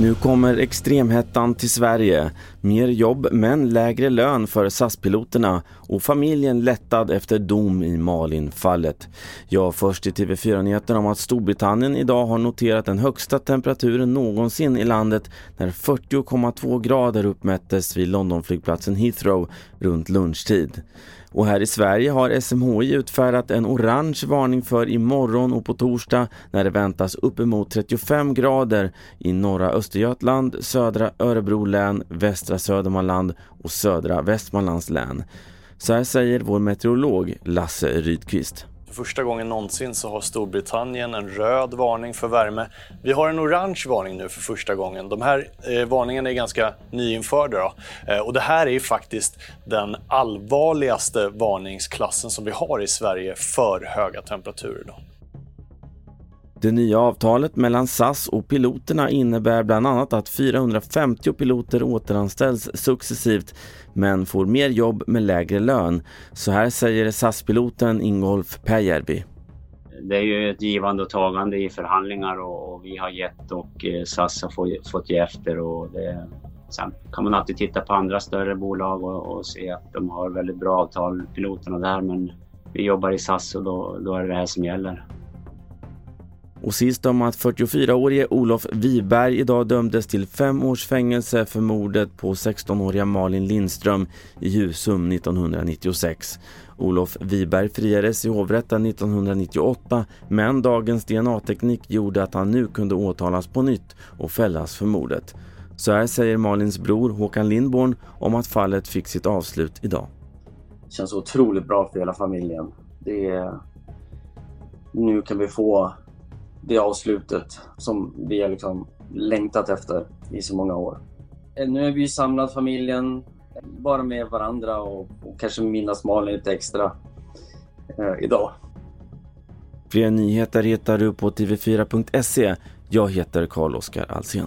Nu kommer extremhettan till Sverige. Mer jobb men lägre lön för SAS-piloterna och familjen lättad efter dom i Malin-fallet. Ja, först i TV4-nyheterna om att Storbritannien idag har noterat den högsta temperaturen någonsin i landet när 40,2 grader uppmättes vid Londonflygplatsen Heathrow runt lunchtid. Och här i Sverige har SMHI utfärdat en orange varning för imorgon och på torsdag när det väntas uppemot 35 grader i norra Östergötland, södra Örebro län, västra Södermanland och södra Västmanlands län. Så här säger vår meteorolog Lasse Rydqvist. För första gången någonsin så har Storbritannien en röd varning för värme. Vi har en orange varning nu för första gången. De här eh, varningarna är ganska nyinförda. Då. Eh, och det här är faktiskt den allvarligaste varningsklassen som vi har i Sverige för höga temperaturer. Då. Det nya avtalet mellan SAS och piloterna innebär bland annat att 450 piloter återanställs successivt men får mer jobb med lägre lön. Så här säger SAS-piloten Ingolf Pääjärvi. Det är ju ett givande och tagande i förhandlingar och, vi har gett och eh, SAS har fått ge efter. Och det, sen kan man alltid titta på andra större bolag och, och se att de har väldigt bra avtal, piloterna där, men vi jobbar i SAS och då, då är det det här som gäller. Och sist om att 44-årige Olof Wiberg idag dömdes till fem års fängelse för mordet på 16-åriga Malin Lindström i Husum 1996. Olof Wiberg friades i hovrätten 1998 men dagens DNA-teknik gjorde att han nu kunde åtalas på nytt och fällas för mordet. Så här säger Malins bror Håkan Lindborn om att fallet fick sitt avslut idag. Det känns otroligt bra för hela familjen. Det är... Nu kan vi få det avslutet som vi har liksom längtat efter i så många år. Eh, nu är vi samlad familjen, bara med varandra och, och kanske minnas Malin lite extra eh, idag. Fler nyheter hittar du på tv4.se. Jag heter Carl-Oskar Alsen.